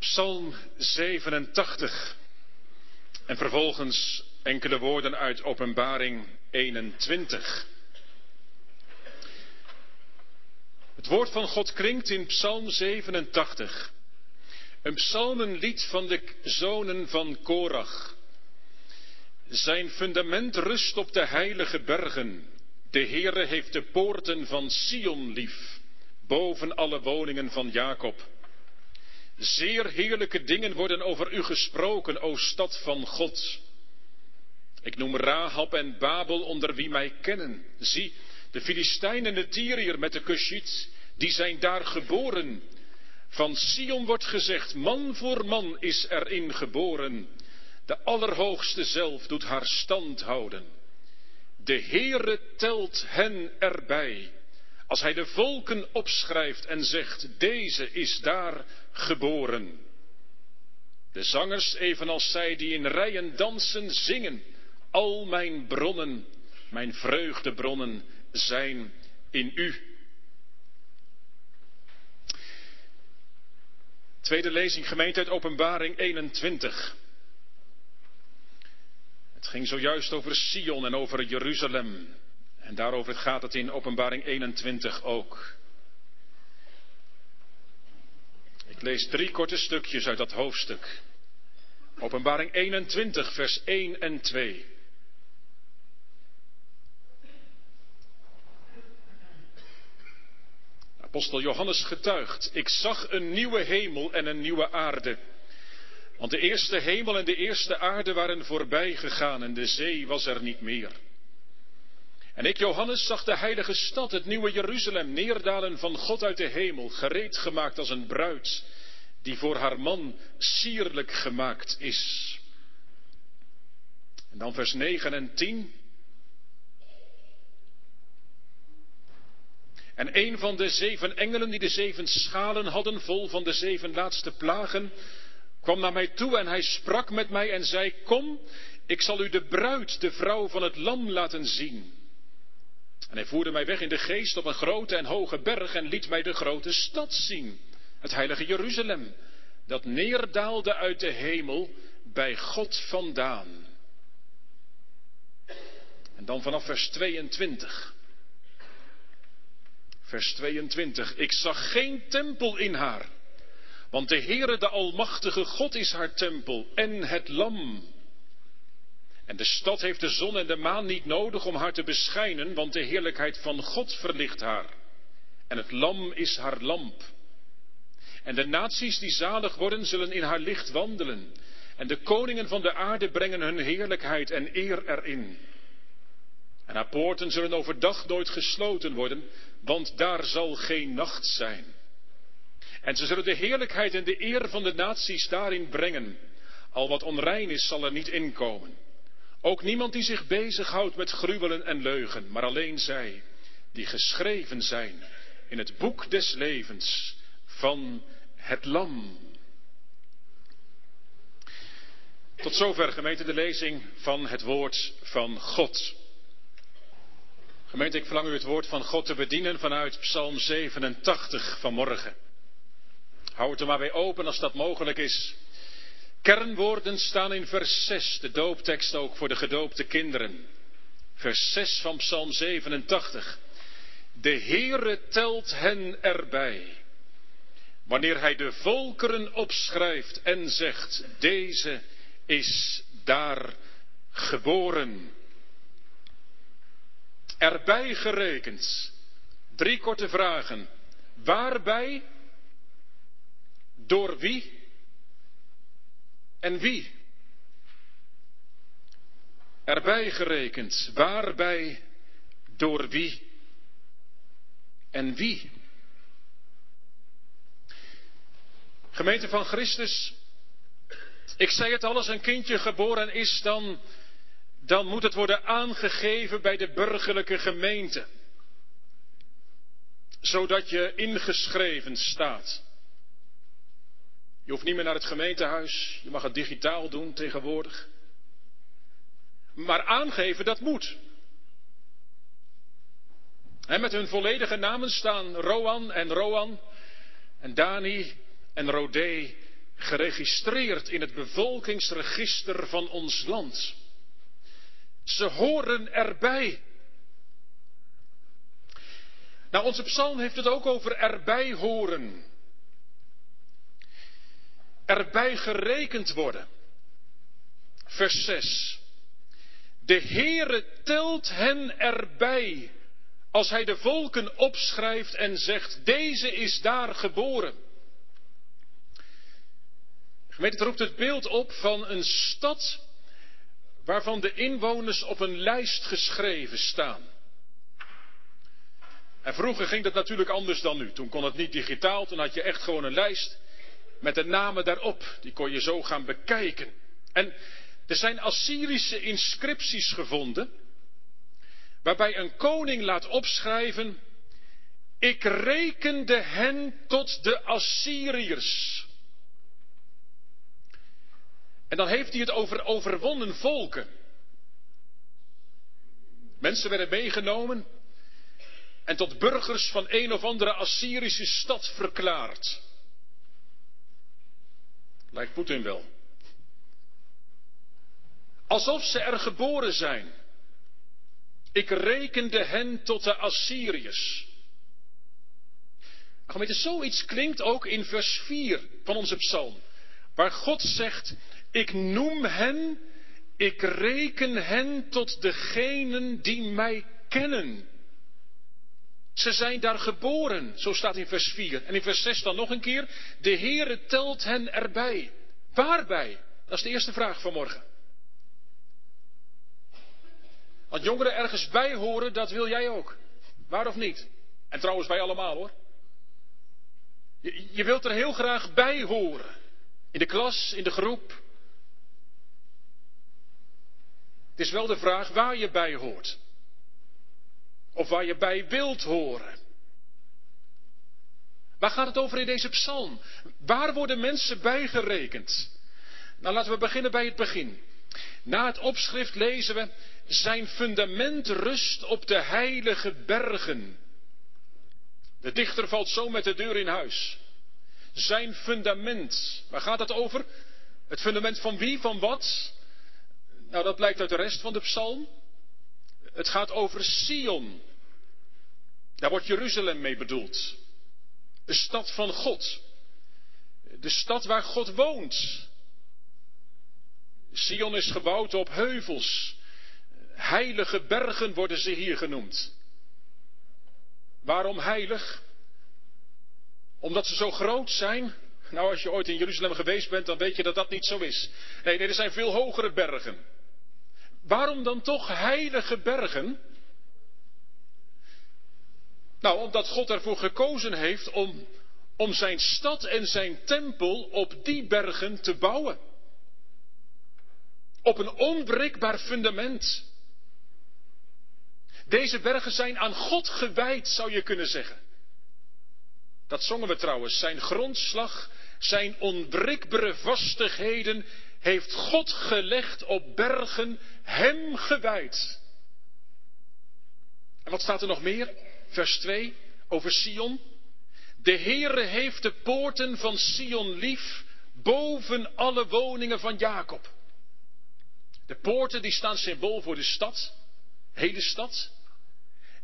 Psalm 87 en vervolgens enkele woorden uit Openbaring 21. Het woord van God klinkt in Psalm 87. Een psalmenlied van de zonen van Korach. Zijn fundament rust op de heilige bergen. De Heere heeft de poorten van Sion lief, boven alle woningen van Jacob. Zeer heerlijke dingen worden over u gesproken, o stad van God. Ik noem Rahab en Babel onder wie mij kennen. Zie, de Filistijn en de Tyriër met de Cushit, die zijn daar geboren. Van Sion wordt gezegd, man voor man is erin geboren. De Allerhoogste zelf doet haar stand houden. De Heere telt hen erbij. Als hij de volken opschrijft en zegt, deze is daar geboren. De zangers, evenals zij die in rijen dansen, zingen. Al mijn bronnen, mijn vreugdebronnen zijn in u. Tweede lezing gemeente uit Openbaring 21. Het ging zojuist over Sion en over Jeruzalem. En daarover gaat het in Openbaring 21 ook. Lees drie korte stukjes uit dat hoofdstuk. Openbaring 21, vers 1 en 2. Apostel Johannes getuigt, ik zag een nieuwe hemel en een nieuwe aarde. Want de eerste hemel en de eerste aarde waren voorbij gegaan en de zee was er niet meer. En ik, Johannes, zag de heilige stad, het nieuwe Jeruzalem, neerdalen van God uit de hemel, gereed gemaakt als een bruid, die voor haar man sierlijk gemaakt is. En dan vers 9 en 10. En een van de zeven engelen die de zeven schalen hadden, vol van de zeven laatste plagen, kwam naar mij toe en hij sprak met mij en zei, kom, ik zal u de bruid, de vrouw van het lam laten zien. En hij voerde mij weg in de geest op een grote en hoge berg en liet mij de grote stad zien, het heilige Jeruzalem, dat neerdaalde uit de hemel bij God vandaan. En dan vanaf vers 22. Vers 22. Ik zag geen tempel in haar, want de Heere, de Almachtige God is haar tempel en het lam. En de stad heeft de zon en de maan niet nodig om haar te beschijnen, want de heerlijkheid van God verlicht haar. En het lam is haar lamp. En de naties die zalig worden, zullen in haar licht wandelen. En de koningen van de aarde brengen hun heerlijkheid en eer erin. En haar poorten zullen overdag nooit gesloten worden, want daar zal geen nacht zijn. En ze zullen de heerlijkheid en de eer van de naties daarin brengen. Al wat onrein is, zal er niet inkomen. Ook niemand die zich bezighoudt met gruwelen en leugen, maar alleen zij die geschreven zijn in het boek des levens van het Lam. Tot zover gemeente de lezing van het woord van God. Gemeente, ik verlang u het woord van God te bedienen vanuit Psalm 87 vanmorgen. Hou het er maar bij open als dat mogelijk is. Kernwoorden staan in vers 6, de dooptekst ook voor de gedoopte kinderen. Vers 6 van Psalm 87. De Heere telt hen erbij. Wanneer hij de volkeren opschrijft en zegt, deze is daar geboren. Erbij gerekend. Drie korte vragen. Waarbij? Door wie? En wie? Erbij gerekend, waarbij, door wie en wie? Gemeente van Christus, ik zei het al, als een kindje geboren is, dan, dan moet het worden aangegeven bij de burgerlijke gemeente. Zodat je ingeschreven staat. Je hoeft niet meer naar het gemeentehuis. Je mag het digitaal doen tegenwoordig. Maar aangeven, dat moet. En met hun volledige namen staan Roan en Roan en Dani en Rodé geregistreerd in het bevolkingsregister van ons land. Ze horen erbij. Nou, onze psalm heeft het ook over erbij horen. Erbij gerekend worden. Vers 6. De Heere telt hen erbij als hij de volken opschrijft en zegt, deze is daar geboren. Gemeente, het roept het beeld op van een stad waarvan de inwoners op een lijst geschreven staan. En vroeger ging dat natuurlijk anders dan nu. Toen kon het niet digitaal, toen had je echt gewoon een lijst met de namen daarop. Die kon je zo gaan bekijken. En er zijn Assyrische inscripties gevonden, waarbij een koning laat opschrijven, ik rekende hen tot de Assyriërs. En dan heeft hij het over overwonnen volken. Mensen werden meegenomen en tot burgers van een of andere Assyrische stad verklaard. Lijkt Poetin wel. Alsof ze er geboren zijn. Ik rekende hen tot de Assyriërs. Gemeente, zoiets klinkt ook in vers 4 van onze psalm. Waar God zegt, ik noem hen, ik reken hen tot degenen die mij kennen. Ze zijn daar geboren, zo staat in vers 4. En in vers 6 dan nog een keer, de Heere telt hen erbij. Waarbij? Dat is de eerste vraag van morgen. Want jongeren ergens bij horen, dat wil jij ook. Waar of niet? En trouwens wij allemaal hoor. Je, je wilt er heel graag bij horen. In de klas, in de groep, Het is wel de vraag waar je bij hoort. Of waar je bij wilt horen. Waar gaat het over in deze psalm? Waar worden mensen bijgerekend? Nou, laten we beginnen bij het begin. Na het opschrift lezen we: Zijn fundament rust op de heilige bergen. De dichter valt zo met de deur in huis. Zijn fundament. Waar gaat het over? Het fundament van wie? Van wat? Nou, dat blijkt uit de rest van de psalm. Het gaat over Sion. Daar wordt Jeruzalem mee bedoeld. De stad van God. De stad waar God woont. Sion is gebouwd op heuvels. Heilige bergen worden ze hier genoemd. Waarom heilig? Omdat ze zo groot zijn? Nou, als je ooit in Jeruzalem geweest bent, dan weet je dat dat niet zo is. Nee, nee er zijn veel hogere bergen. Waarom dan toch heilige bergen? Nou, omdat God ervoor gekozen heeft om, om zijn stad en zijn tempel op die bergen te bouwen. Op een onbreekbaar fundament. Deze bergen zijn aan God gewijd, zou je kunnen zeggen. Dat zongen we trouwens. Zijn grondslag, zijn onbreekbare vastigheden heeft God gelegd op bergen hem gewijd. En wat staat er nog meer? Vers 2 over Sion. De Heere heeft de poorten van Sion lief boven alle woningen van Jacob. De poorten die staan symbool voor de stad, hele stad.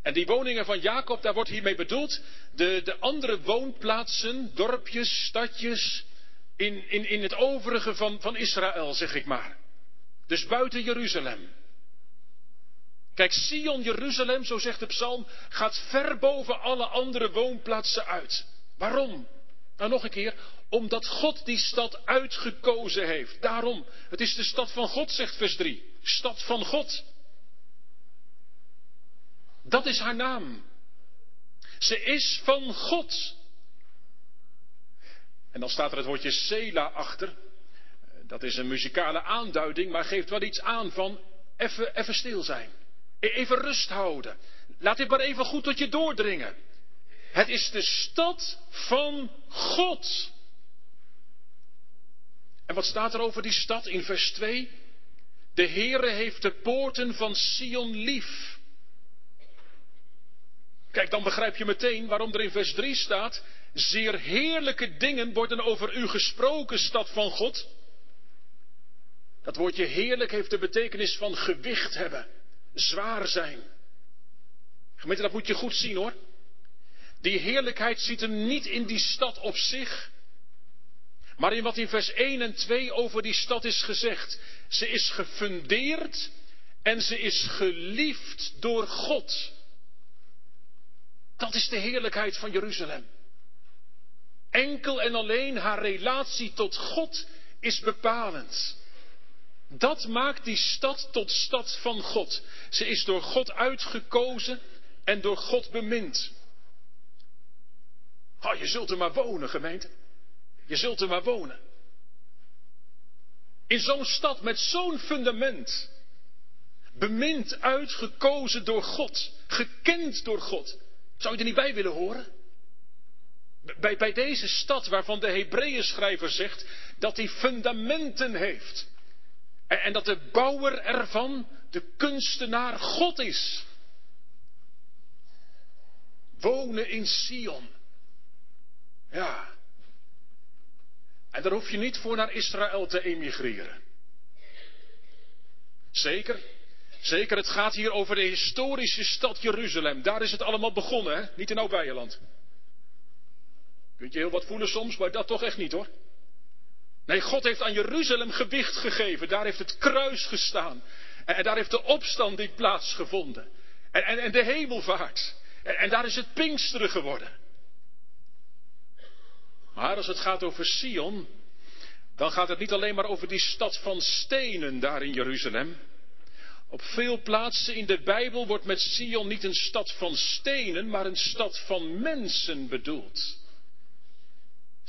En die woningen van Jacob, daar wordt hiermee bedoeld de, de andere woonplaatsen, dorpjes, stadjes, in, in, in het overige van, van Israël, zeg ik maar. Dus buiten Jeruzalem. Kijk, Sion, Jeruzalem, zo zegt de psalm, gaat ver boven alle andere woonplaatsen uit. Waarom? Nou nog een keer, omdat God die stad uitgekozen heeft. Daarom, het is de stad van God, zegt vers 3. Stad van God. Dat is haar naam. Ze is van God. En dan staat er het woordje Sela achter. Dat is een muzikale aanduiding, maar geeft wel iets aan van even, even stil zijn. E-, even rust houden. Laat dit maar even goed tot je doordringen. Het is de stad van God. En wat staat er over die stad in vers 2? De Heere heeft de poorten van Sion lief. Kijk, dan begrijp je meteen waarom er in vers 3 staat, zeer heerlijke dingen worden over u gesproken, stad van God. Dat woordje heerlijk heeft de betekenis van gewicht hebben, zwaar zijn. Gemeente, dat moet je goed zien hoor. Die heerlijkheid zit hem niet in die stad op zich, maar in wat in vers 1 en 2 over die stad is gezegd. Ze is gefundeerd en ze is geliefd door God. Dat is de heerlijkheid van Jeruzalem. Enkel en alleen haar relatie tot God is bepalend. Dat maakt die stad tot stad van God. Ze is door God uitgekozen en door God bemind. Oh, je zult er maar wonen, gemeente. Je zult er maar wonen. In zo'n stad met zo'n fundament. Bemind, uitgekozen door God. Gekend door God. Zou je er niet bij willen horen? Bij, bij deze stad waarvan de Hebreeën schrijver zegt dat die fundamenten heeft. En, en dat de bouwer ervan de kunstenaar God is. Wonen in Sion. Ja. En daar hoef je niet voor naar Israël te emigreren. Zeker, zeker, het gaat hier over de historische stad Jeruzalem. Daar is het allemaal begonnen, hè? niet in Oud-Beijerland. Kunt je heel wat voelen soms, maar dat toch echt niet hoor. Nee, God heeft aan Jeruzalem gewicht gegeven. Daar heeft het kruis gestaan. En, daar heeft de opstanding plaatsgevonden. En, en, en de hemelvaart. En daar is het Pinksteren geworden. Maar als het gaat over Sion, dan gaat het niet alleen maar over die stad van stenen daar in Jeruzalem. Op veel plaatsen in de Bijbel wordt met Sion niet een stad van stenen, maar een stad van mensen bedoeld.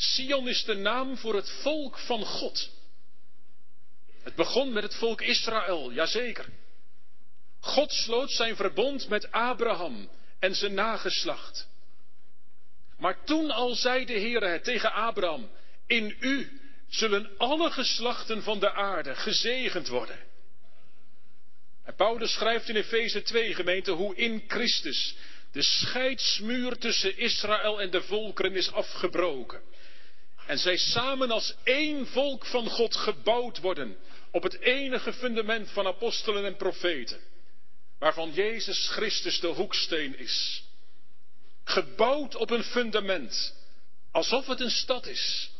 Sion is de naam voor het volk van God. Het begon met het volk Israël, jazeker. God sloot zijn verbond met Abraham en zijn nageslacht. Maar toen al zei de Heer het tegen Abraham, in u zullen alle geslachten van de aarde gezegend worden. En Paulus schrijft in Efeze 2 gemeente hoe in Christus de scheidsmuur tussen Israël en de volkeren is afgebroken. En zij samen als één volk van God gebouwd worden op het enige fundament van apostelen en profeten, waarvan Jezus Christus de hoeksteen is. Gebouwd op een fundament. Alsof het een stad is.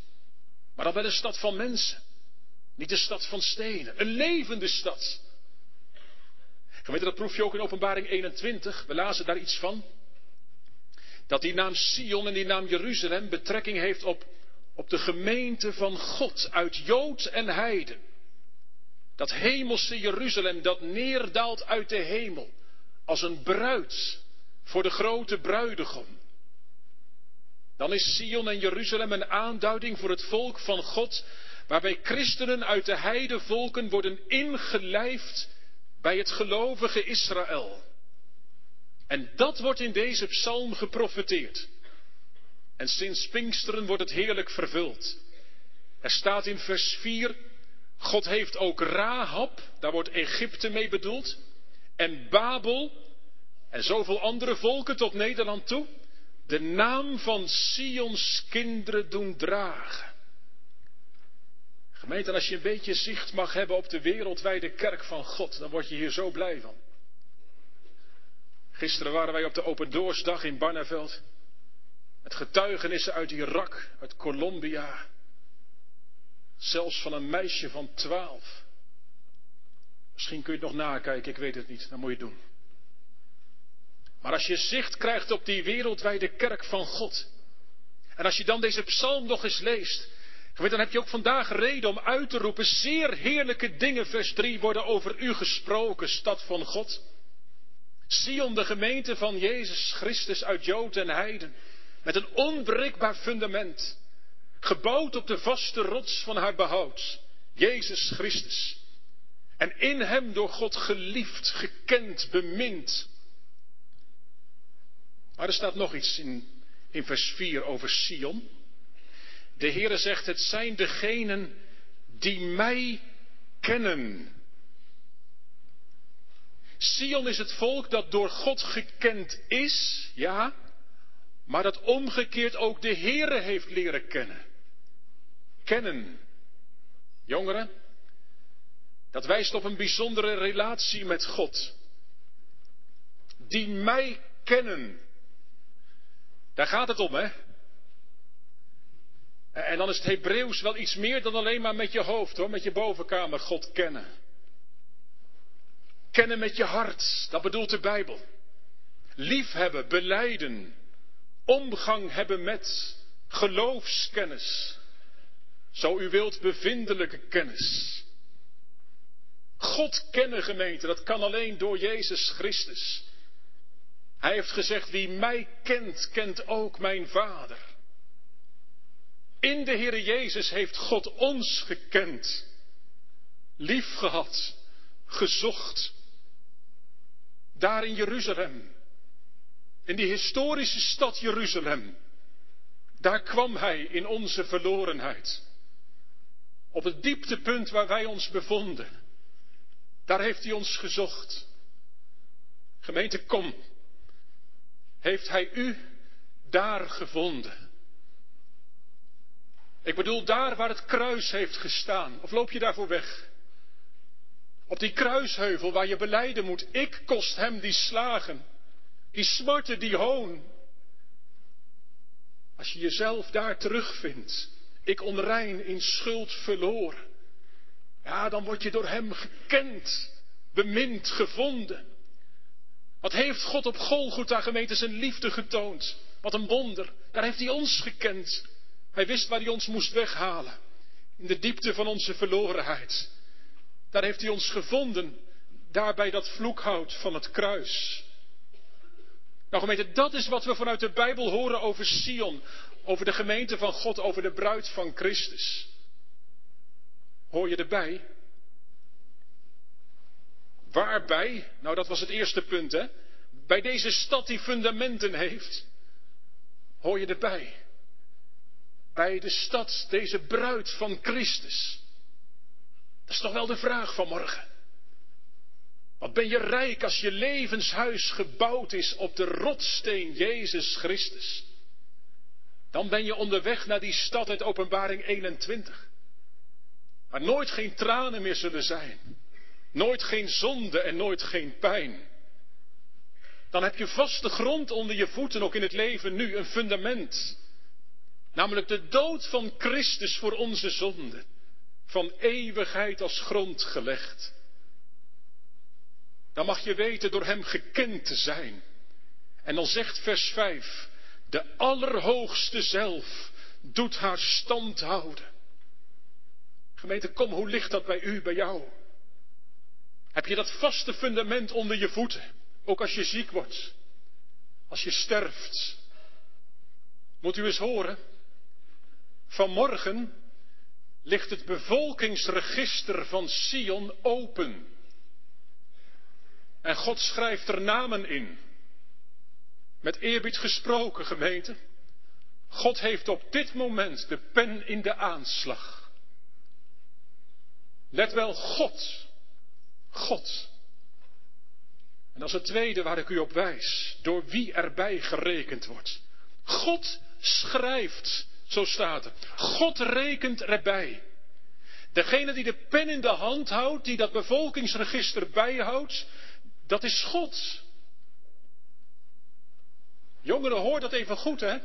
Maar dan wel een stad van mensen. Niet een stad van stenen. Een levende stad. Gemeente, dat proef je ook in openbaring 21. We lazen daar iets van. Dat die naam Sion en die naam Jeruzalem betrekking heeft op, op de gemeente van God uit Jood en Heiden. Dat hemelse Jeruzalem dat neerdaalt uit de hemel als een bruid voor de grote bruidegom. Dan is Sion en Jeruzalem een aanduiding voor het volk van God, waarbij christenen uit de heidevolken worden ingelijfd bij het gelovige Israël. En dat wordt in deze psalm geprofeteerd. En sinds Pinksteren wordt het heerlijk vervuld. Er staat in vers 4, God heeft ook Rahab, daar wordt Egypte mee bedoeld, en Babel, en zoveel andere volken tot Nederland toe de naam van Sions kinderen doen dragen. Gemeente, als je een beetje zicht mag hebben op de wereldwijde kerk van God, dan word je hier zo blij van. Gisteren waren wij op de Open Doorsdag in Barneveld. Met getuigenissen uit Irak, uit Colombia. Zelfs van een meisje van twaalf. Misschien kun je het nog nakijken, ik weet het niet. Dan moet je doen. Maar als je zicht krijgt op die wereldwijde kerk van God. En als je dan deze psalm nog eens leest. Dan heb je ook vandaag reden om uit te roepen. Zeer heerlijke dingen, vers 3, worden over u gesproken, stad van God. Sion, de gemeente van Jezus Christus uit Jood en Heiden. Met een onbreekbaar fundament. Gebouwd op de vaste rots van haar behoud. Jezus Christus. En in hem door God geliefd, gekend, bemind. Maar er staat nog iets in, in vers 4 over Sion. De Heere zegt, het zijn degenen die mij kennen. Sion is het volk dat door God gekend is, ja, maar dat omgekeerd ook de Heere heeft leren kennen. Kennen. Jongeren, dat wijst op een bijzondere relatie met God. Die mij kennen. Daar gaat het om, hè? En dan is het Hebreeuws wel iets meer dan alleen maar met je hoofd, hoor, met je bovenkamer God kennen. Kennen met je hart, dat bedoelt de Bijbel. Liefhebben, beleiden, omgang hebben met geloofskennis. Zo u wilt bevindelijke kennis. God kennen gemeente, dat kan alleen door Jezus Christus. Hij heeft gezegd, wie mij kent, kent ook mijn Vader. In de Heere Jezus heeft God ons gekend, liefgehad, gezocht. Daar in Jeruzalem, in die historische stad Jeruzalem, daar kwam Hij in onze verlorenheid. Op het dieptepunt waar wij ons bevonden, daar heeft Hij ons gezocht. Gemeente, kom. Heeft Hij u daar gevonden? Ik bedoel daar waar het kruis heeft gestaan. Of loop je daarvoor weg? Op die kruisheuvel waar je beleiden moet, ik kost hem die slagen, die smarten, die hoon. Als je jezelf daar terugvindt, ik onrein in schuld verloren, ja, dan word je door hem gekend, bemind, gevonden. Wat heeft God op Golgotha gemeente zijn liefde getoond? Wat een wonder. Daar heeft hij ons gekend. Hij wist waar hij ons moest weghalen. In de diepte van onze verlorenheid. Daar heeft hij ons gevonden. Daar bij dat vloekhout van het kruis. Nou gemeente, dat is wat we vanuit de Bijbel horen over Sion. Over de gemeente van God, over de bruid van Christus. Hoor je erbij? Waarbij? Nou, dat was het eerste punt, hè? Bij deze stad die fundamenten heeft. Hoor je erbij? Bij de stad, deze bruid van Christus. Dat is toch wel de vraag van morgen. Wat ben je rijk als je levenshuis gebouwd is op de rotsteen Jezus Christus. Dan ben je onderweg naar die stad uit Openbaring 21. Waar nooit geen tranen meer zullen zijn. Nooit geen zonde en nooit geen pijn. Dan heb je vaste grond onder je voeten, ook in het leven nu, een fundament. Namelijk de dood van Christus voor onze zonde. Van eeuwigheid als grond gelegd. Dan mag je weten door Hem gekend te zijn. En dan zegt vers 5, de Allerhoogste zelf doet haar stand houden. Gemeente, kom, hoe ligt dat bij u, bij jou? Heb je dat vaste fundament onder je voeten? Ook als je ziek wordt, als je sterft. Moet u eens horen, vanmorgen ligt het bevolkingsregister van Sion open. En God schrijft er namen in. Met eerbied gesproken, gemeente. God heeft op dit moment de pen in de aanslag. Let wel, God. God. En dat is het tweede waar ik u op wijs. Door wie erbij gerekend wordt. God schrijft, zo staat er. God rekent erbij. Degene die de pen in de hand houdt, die dat bevolkingsregister bijhoudt, dat is God. Jongeren, hoor dat even goed, hè?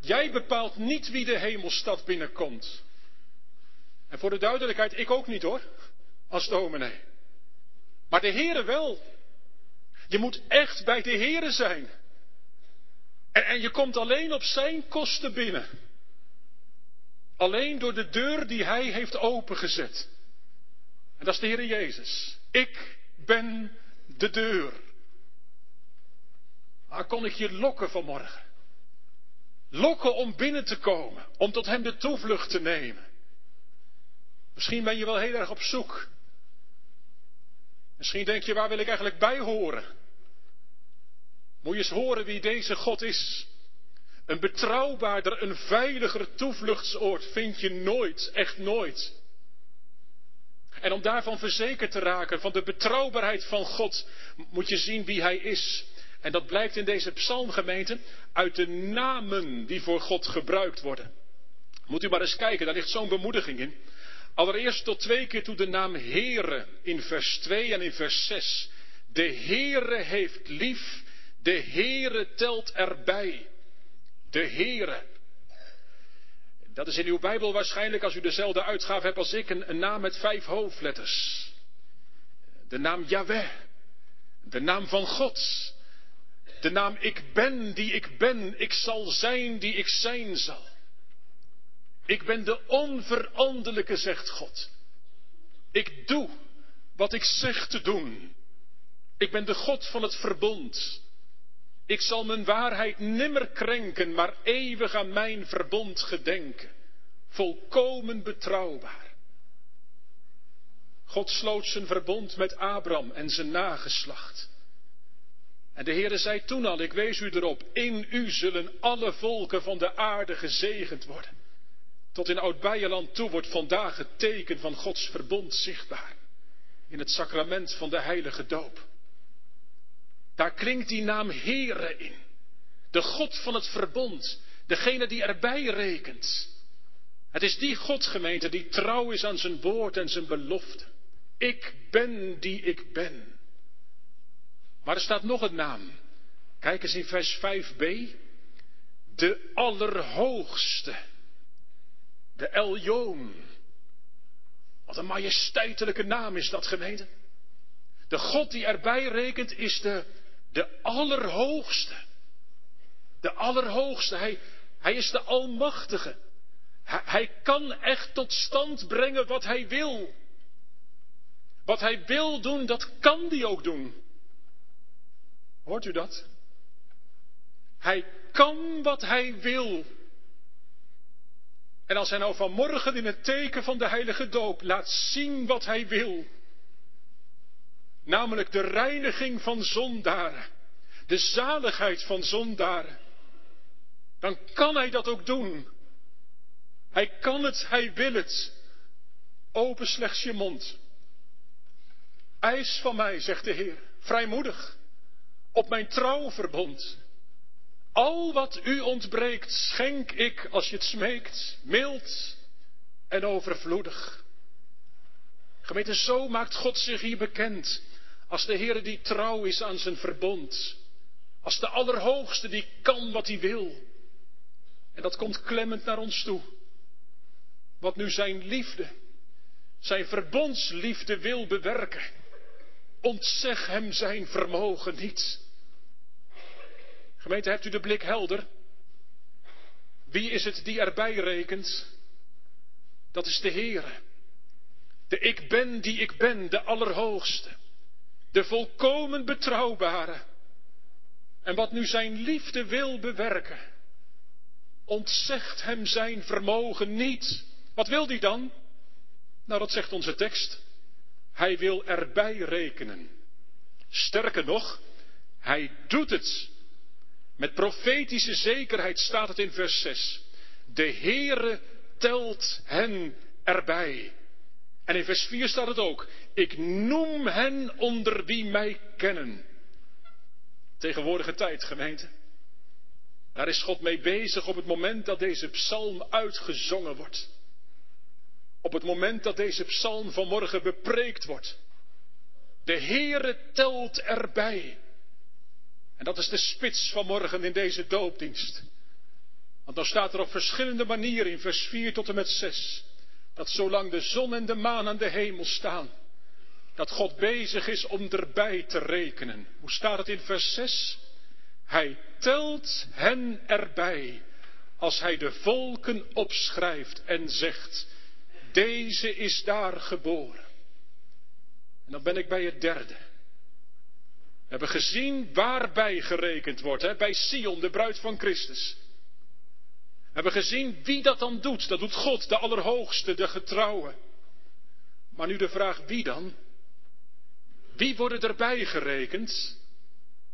Jij bepaalt niet wie de hemelstad binnenkomt. En voor de duidelijkheid, ik ook niet hoor, als dominee. Maar de Heere wel. Je moet echt bij de Heere zijn. En, en je komt alleen op zijn kosten binnen. Alleen door de deur die hij heeft opengezet. En dat is de Heere Jezus. Ik ben de deur. Waar kon ik je lokken vanmorgen? Lokken om binnen te komen, om tot hem de toevlucht te nemen. Misschien ben je wel heel erg op zoek. Misschien denk je, waar wil ik eigenlijk bij horen? Moet je eens horen wie deze God is. Een betrouwbaarder, een veiliger toevluchtsoord vind je nooit, echt nooit. En om daarvan verzekerd te raken, van de betrouwbaarheid van God, moet je zien wie Hij is. En dat blijkt in deze psalmgemeente uit de namen die voor God gebruikt worden. Moet u maar eens kijken, daar ligt zo'n bemoediging in. Allereerst tot twee keer toe de naam Heere in vers 2 en in vers 6. De Heere heeft lief, de Heere telt erbij. De Heere. Dat is in uw Bijbel waarschijnlijk, als u dezelfde uitgave hebt als ik, een, een naam met vijf hoofdletters. De naam Yahweh. De naam van God. De naam ik ben die ik ben. Ik zal zijn die ik zijn zal. Ik ben de onveranderlijke, zegt God. Ik doe wat ik zeg te doen. Ik ben de God van het verbond. Ik zal mijn waarheid nimmer krenken, maar eeuwig aan mijn verbond gedenken. Volkomen betrouwbaar. God sloot zijn verbond met Abraham en zijn nageslacht. En de Heere zei toen al, ik wees u erop, in u zullen alle volken van de aarde gezegend worden. Tot in Oud-Beierland toe wordt vandaag het teken van Gods verbond zichtbaar. In het sacrament van de heilige doop. Daar klinkt die naam Heere in. De God van het verbond. Degene die erbij rekent. Het is die Godgemeente die trouw is aan zijn woord en zijn belofte. Ik ben die ik ben. Maar er staat nog een naam. Kijk eens in vers 5b. De Allerhoogste. De Eljoon. Wat een majesteitelijke naam is dat gemeente. De God die erbij rekent is de, de Allerhoogste. De Allerhoogste. Hij, hij is de Almachtige. Hij, hij kan echt tot stand brengen wat hij wil. Wat hij wil doen, dat kan hij ook doen. Hoort u dat? Hij kan wat hij wil. En als hij nou vanmorgen in het teken van de heilige doop laat zien wat hij wil, namelijk de reiniging van zondaren, de zaligheid van zondaren, dan kan hij dat ook doen. Hij kan het, hij wil het. Open slechts je mond. Eis van mij, zegt de Heer, vrijmoedig, op mijn trouwverbond. Al wat u ontbreekt, schenk ik als je het smeekt, mild en overvloedig. Gemeente, zo maakt God zich hier bekend. Als de Heer die trouw is aan zijn verbond. Als de Allerhoogste die kan wat hij wil. En dat komt klemmend naar ons toe. Wat nu zijn liefde, zijn verbondsliefde wil bewerken. Ontzeg hem zijn vermogen niet. Gemeente, hebt u de blik helder? Wie is het die erbij rekent? Dat is de Heere. De ik ben die ik ben, de Allerhoogste. De volkomen betrouwbare. En wat nu zijn liefde wil bewerken, ontzegt hem zijn vermogen niet. Wat wil die dan? Nou, dat zegt onze tekst. Hij wil erbij rekenen. Sterker nog, hij doet het. Met profetische zekerheid staat het in vers 6. De Heere telt hen erbij. En in vers 4 staat het ook. Ik noem hen onder wie mij kennen. Tegenwoordige tijd, gemeente. Daar is God mee bezig op het moment dat deze psalm uitgezongen wordt. Op het moment dat deze psalm vanmorgen bepreekt wordt. De Heere telt erbij. En dat is de spits van morgen in deze doopdienst. Want dan staat er op verschillende manieren in vers 4 tot en met 6. Dat zolang de zon en de maan aan de hemel staan. Dat God bezig is om erbij te rekenen. Hoe staat het in vers 6? Hij telt hen erbij als hij de volken opschrijft en zegt, deze is daar geboren. En dan ben ik bij het derde. We hebben gezien waarbij gerekend wordt, hè? bij Sion, de bruid van Christus. Hebben gezien wie dat dan doet. Dat doet God, de Allerhoogste, de getrouwe. Maar nu de vraag wie dan? Wie worden erbij gerekend?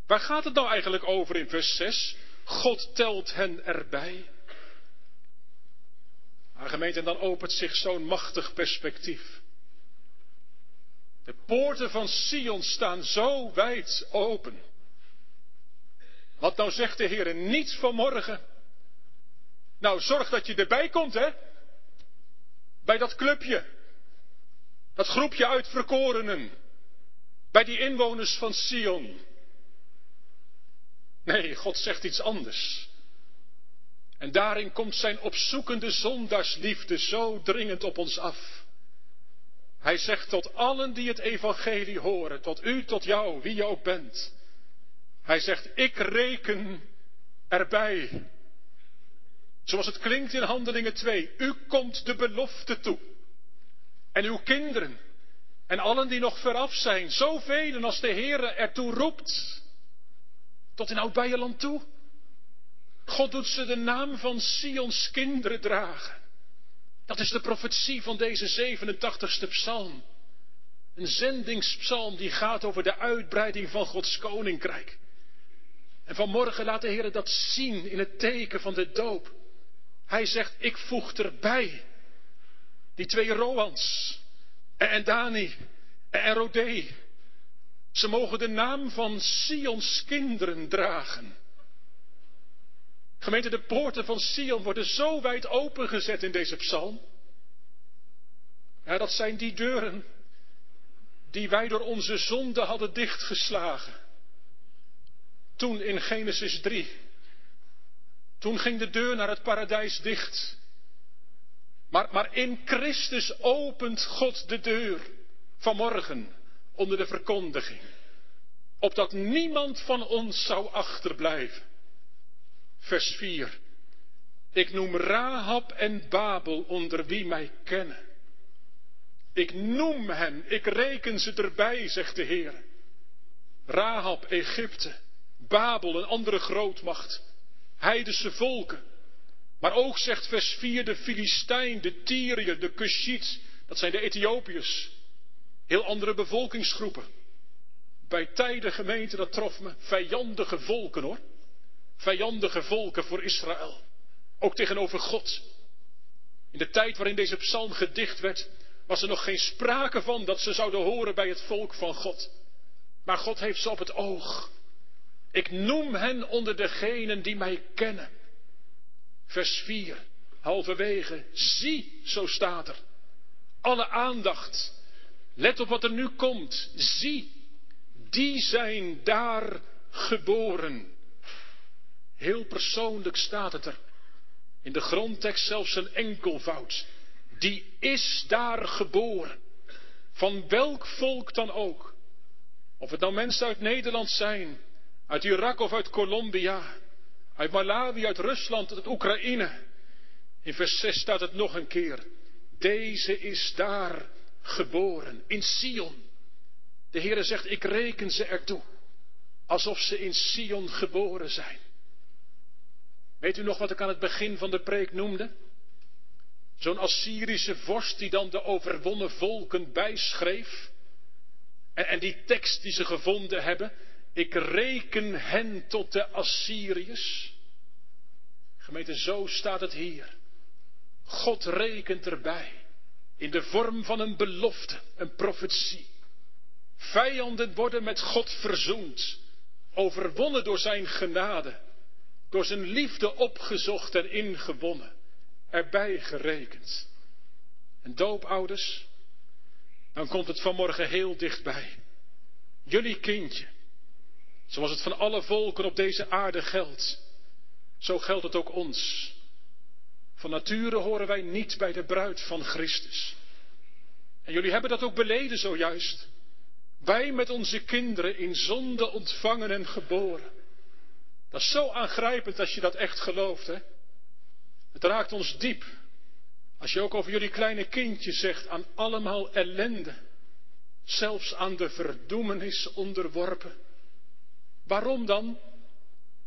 Waar gaat het nou eigenlijk over in vers 6? God telt hen erbij. Maar gemeente, en dan opent zich zo'n machtig perspectief. De poorten van Sion staan zo wijd open. Wat nou zegt de Heer niet vanmorgen? Nou, zorg dat je erbij komt, hè? Bij dat clubje. Dat groepje uitverkorenen. Bij die inwoners van Sion. Nee, God zegt iets anders. En daarin komt zijn opzoekende zondaarsliefde zo dringend op ons af. Hij zegt tot allen die het evangelie horen, tot u, tot jou, wie je ook bent. Hij zegt, ik reken erbij. Zoals het klinkt in Handelingen 2, u komt de belofte toe. En uw kinderen en allen die nog veraf zijn, zoveel als de Heere ertoe roept. Tot in oud toe. God doet ze de naam van Sions kinderen dragen. Dat is de profetie van deze 87ste psalm. Een zendingspsalm die gaat over de uitbreiding van Gods koninkrijk. En vanmorgen laat de Heer dat zien in het teken van de doop. Hij zegt, ik voeg erbij die twee Roans en Dani en Rodé. Ze mogen de naam van Sions kinderen dragen. Gemeente, de poorten van Sion worden zo wijd opengezet in deze psalm. Ja, dat zijn die deuren die wij door onze zonde hadden dichtgeslagen. Toen in Genesis 3. Toen ging de deur naar het paradijs dicht. Maar, maar in Christus opent God de deur vanmorgen onder de verkondiging. Opdat niemand van ons zou achterblijven. Vers 4. Ik noem Rahab en Babel onder wie mij kennen. Ik noem hen, ik reken ze erbij, zegt de Heer. Rahab, Egypte, Babel, een andere grootmacht, heidense volken. Maar ook, zegt vers 4, de Filistijn, de Tyriër, de Cushiet, dat zijn de Ethiopiërs. Heel andere bevolkingsgroepen. Bij tijden gemeente, dat trof me, vijandige volken hoor vijandige volken voor Israël. Ook tegenover God. In de tijd waarin deze psalm gedicht werd, was er nog geen sprake van dat ze zouden horen bij het volk van God. Maar God heeft ze op het oog. Ik noem hen onder degenen die mij kennen. Vers 4, halverwege. Zie, zo staat er. Alle aandacht. Let op wat er nu komt. Zie, die zijn daar geboren. Heel persoonlijk staat het er. In de grondtekst zelfs een enkelvoud. Die is daar geboren. Van welk volk dan ook. Of het nou mensen uit Nederland zijn, uit Irak of uit Colombia, uit Malawi, uit Rusland, uit Oekraïne. In vers 6 staat het nog een keer. Deze is daar geboren, in Sion. De Heere zegt, ik reken ze ertoe, alsof ze in Sion geboren zijn. Weet u nog wat ik aan het begin van de preek noemde? Zo'n Assyrische vorst die dan de overwonnen volken bijschreef. En, en die tekst die ze gevonden hebben. Ik reken hen tot de Assyriërs. Gemeente, zo staat het hier. God rekent erbij. In de vorm van een belofte, een profetie. Vijanden worden met God verzoend. Overwonnen door zijn genade door zijn liefde opgezocht en ingewonnen, erbij gerekend. En doopouders, dan komt het vanmorgen heel dichtbij. Jullie kindje, zoals het van alle volken op deze aarde geldt, zo geldt het ook ons. Van nature horen wij niet bij de bruid van Christus. En jullie hebben dat ook beleden zojuist. Wij met onze kinderen in zonde ontvangen en geboren. Dat is zo aangrijpend als je dat echt gelooft. Hè? Het raakt ons diep. Als je ook over jullie kleine kindje zegt aan allemaal ellende. Zelfs aan de verdoemenis onderworpen. Waarom dan?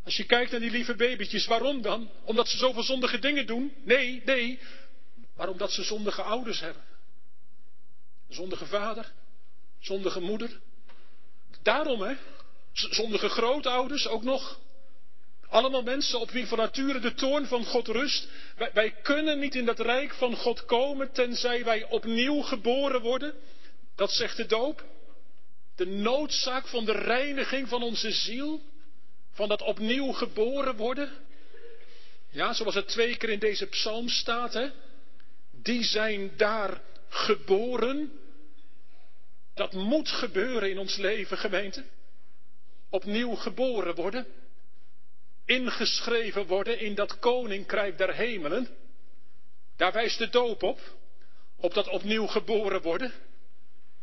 Als je kijkt naar die lieve babytjes, waarom dan? Omdat ze zoveel zondige dingen doen? Nee, nee. Maar omdat ze zondige ouders hebben. Zondige vader, zondige moeder. Daarom hè. Zondige grootouders ook nog. Allemaal mensen op wie van nature de toorn van God rust. Wij, wij, kunnen niet in dat rijk van God komen tenzij wij opnieuw geboren worden. Dat zegt de doop. De noodzaak van de reiniging van onze ziel. Van dat opnieuw geboren worden. Ja, zoals het twee keer in deze psalm staat, hè. Die zijn daar geboren. Dat moet gebeuren in ons leven, gemeente. Opnieuw geboren worden. Ingeschreven worden in dat koninkrijk der hemelen. Daar wijst de doop op. Op dat opnieuw geboren worden.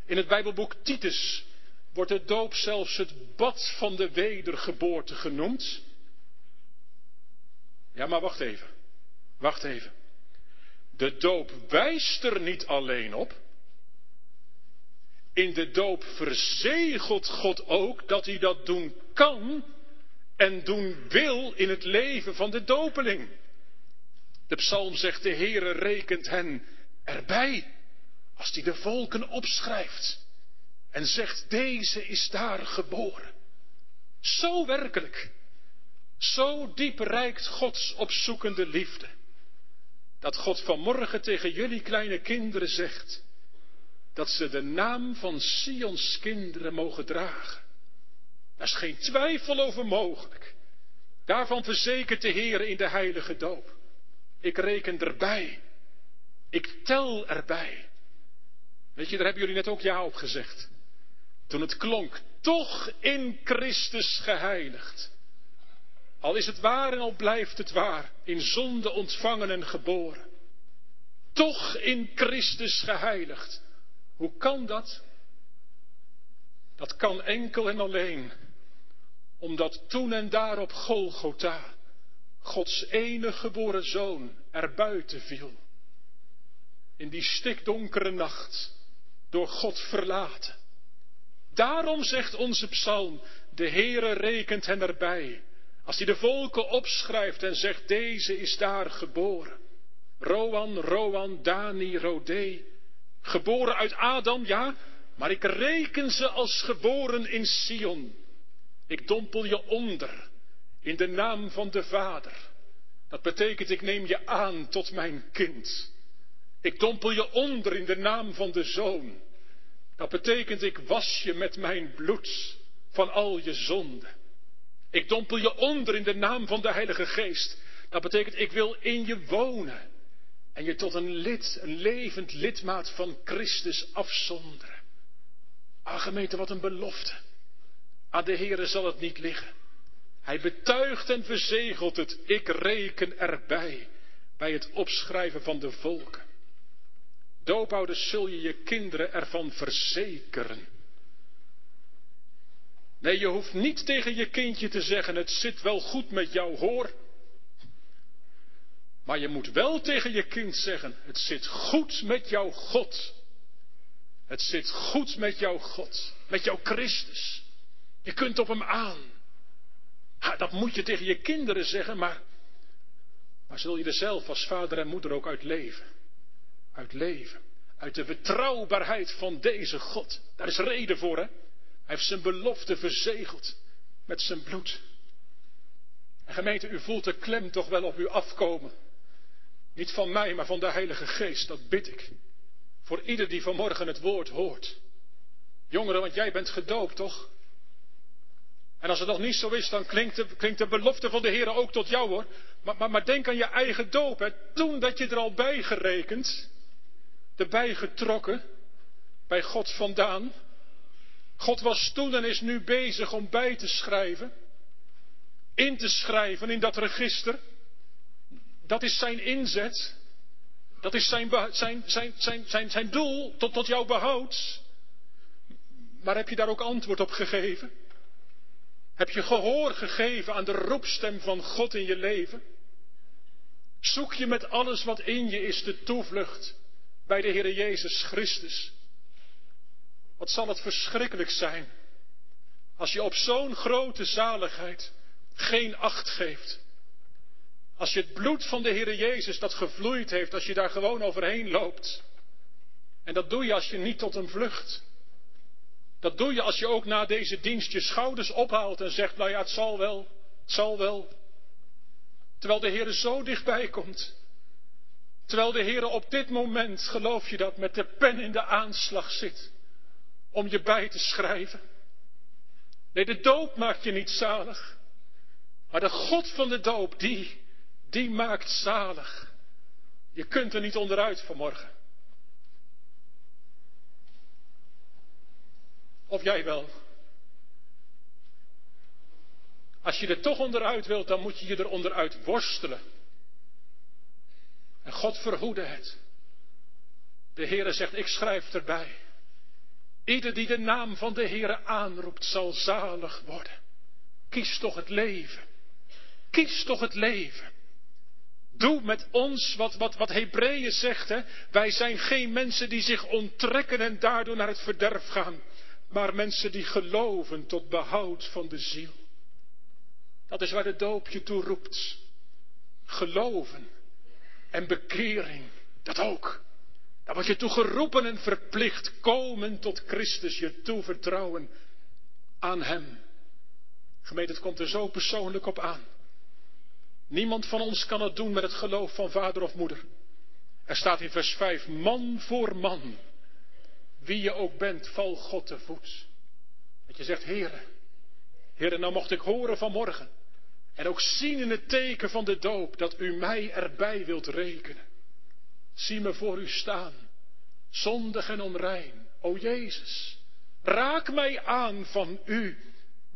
In het Bijbelboek Titus wordt de doop zelfs het bad van de wedergeboorte genoemd. Ja, maar wacht even. Wacht even. De doop wijst er niet alleen op. In de doop verzegelt God ook dat hij dat doen kan en doen wil in het leven van de dopeling. De psalm zegt, de Heere rekent hen erbij als hij de volken opschrijft en zegt, deze is daar geboren. Zo werkelijk, zo diep reikt Gods opzoekende liefde, dat God vanmorgen tegen jullie kleine kinderen zegt, dat ze de naam van Sions kinderen mogen dragen. Daar is geen twijfel over mogelijk. Daarvan verzekert de Heer in de heilige doop. Ik reken erbij. Ik tel erbij. Weet je, daar hebben jullie net ook ja op gezegd. Toen het klonk, toch in Christus geheiligd. Al is het waar en al blijft het waar, in zonde ontvangen en geboren. Toch in Christus geheiligd. Hoe kan dat? Dat kan enkel en alleen omdat toen en daar op Golgotha Gods enige geboren zoon er buiten viel. In die stikdonkere nacht, door God verlaten. Daarom zegt onze psalm, de Heere rekent hen erbij. Als hij de volken opschrijft en zegt, deze is daar geboren. Roan, Roan, Dani, Rodé. Geboren uit Adam, ja, maar ik reken ze als geboren in Sion. Ik dompel je onder in de naam van de Vader. Dat betekent, ik neem je aan tot mijn kind. Ik dompel je onder in de naam van de Zoon. Dat betekent, ik was je met mijn bloed van al je zonden. Ik dompel je onder in de naam van de Heilige Geest. Dat betekent, ik wil in je wonen. En je tot een lid, een levend lidmaat van Christus afzonderen. Ah, gemeente, wat een belofte. Aan de Heere zal het niet liggen. Hij betuigt en verzegelt het. Ik reken erbij bij het opschrijven van de volken. Doopouders zul je je kinderen ervan verzekeren. Nee, je hoeft niet tegen je kindje te zeggen: het zit wel goed met jou hoor. Maar je moet wel tegen je kind zeggen: het zit goed met jouw God. Het zit goed met jouw God, met jouw Christus. Je kunt op hem aan. dat moet je tegen je kinderen zeggen, maar, maar zul je er zelf als vader en moeder ook uit leven? Uit leven. Uit de betrouwbaarheid van deze God. Daar is reden voor, hè? Hij heeft zijn belofte verzegeld met zijn bloed. En gemeente, u voelt de klem toch wel op u afkomen. Niet van mij, maar van de Heilige Geest, dat bid ik. Voor ieder die vanmorgen het woord hoort. Jongeren, want jij bent gedoopt, toch? En als het nog niet zo is, dan klinkt de, klinkt de belofte van de Heer ook tot jou hoor. Maar, maar, maar, denk aan je eigen doop. Hè. Toen dat je er al bij gerekend, erbij getrokken, bij God vandaan. God was toen en is nu bezig om bij te schrijven. In te schrijven in dat register. Dat is zijn inzet. Dat is zijn, zijn, zijn, zijn, zijn, zijn doel tot, tot jouw behoud. Maar heb je daar ook antwoord op gegeven? Heb je gehoor gegeven aan de roepstem van God in je leven? Zoek je met alles wat in je is de toevlucht bij de Heer Jezus Christus? Wat zal het verschrikkelijk zijn als je op zo'n grote zaligheid geen acht geeft. Als je het bloed van de Heer Jezus dat gevloeid heeft, als je daar gewoon overheen loopt. En dat doe je als je niet tot hem vlucht. Dat doe je als je ook na deze dienst je schouders ophaalt en zegt, nou ja, het zal wel, het zal wel. Terwijl de Heer zo dichtbij komt. Terwijl de Heer op dit moment, geloof je dat, met de pen in de aanslag zit. om je bij te schrijven. Nee, de doop maakt je niet zalig. Maar de God van de doop, die, die maakt zalig. Je kunt er niet onderuit vanmorgen. Of jij wel. Als je er toch onderuit wilt, dan moet je je er onderuit worstelen. En God verhoede het. De Heere zegt, ik schrijf erbij. Ieder die de naam van de Heere aanroept, zal zalig worden. Kies toch het leven. Kies toch het leven. Doe met ons wat, wat, wat Hebreeën zegt. Hè? Wij zijn geen mensen die zich onttrekken en daardoor naar het verderf gaan. Maar mensen die geloven tot behoud van de ziel. Dat is waar de doop je toe roept. Geloven en bekering, dat ook. Daar word je toe geroepen en verplicht. Komen tot Christus, je toevertrouwen aan Hem. Gemeente, het komt er zo persoonlijk op aan. Niemand van ons kan het doen met het geloof van vader of moeder. Er staat in vers 5, man voor man. Wie je ook bent, val God te voet. Dat je zegt, heren, heren, nou mocht ik horen vanmorgen. En ook zien in het teken van de doop dat u mij erbij wilt rekenen. Zie me voor u staan, zondig en onrein. O Jezus, raak mij aan, van u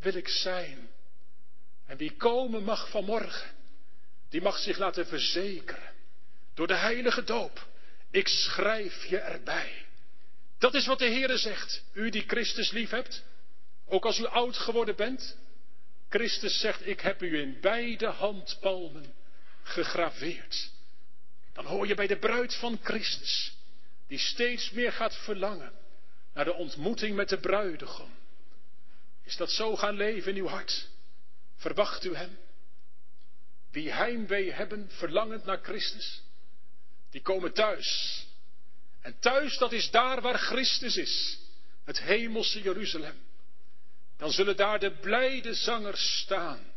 wil ik zijn. En wie komen mag vanmorgen, die mag zich laten verzekeren door de heilige doop. Ik schrijf je erbij. Dat is wat de Heere zegt. U die Christus lief hebt, ook als u oud geworden bent. Christus zegt, ik heb u in beide handpalmen gegraveerd. Dan hoor je bij de bruid van Christus, die steeds meer gaat verlangen naar de ontmoeting met de bruidegom. Is dat zo gaan leven in uw hart? Verwacht u hem? Wie heimwee hebben, verlangend naar Christus, die komen thuis. En thuis, dat is daar waar Christus is, het hemelse Jeruzalem. Dan zullen daar de blijde zangers staan,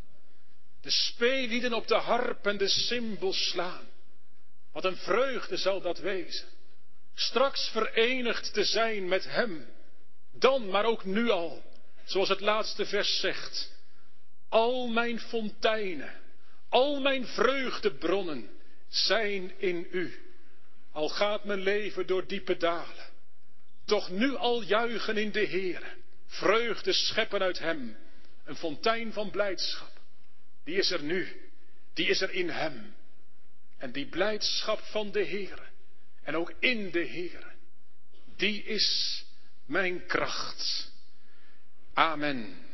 de speellieden op de harp en de cymbal slaan. Wat een vreugde zal dat wezen. Straks verenigd te zijn met Hem. Dan, maar ook nu al, zoals het laatste vers zegt. Al mijn fonteinen, al mijn vreugdebronnen zijn in U. Al gaat mijn leven door diepe dalen. Toch nu al juichen in de Heere. Vreugde scheppen uit Hem. Een fontein van blijdschap. Die is er nu. Die is er in Hem. En die blijdschap van de Heere. En ook in de Heere. Die is mijn kracht. Amen.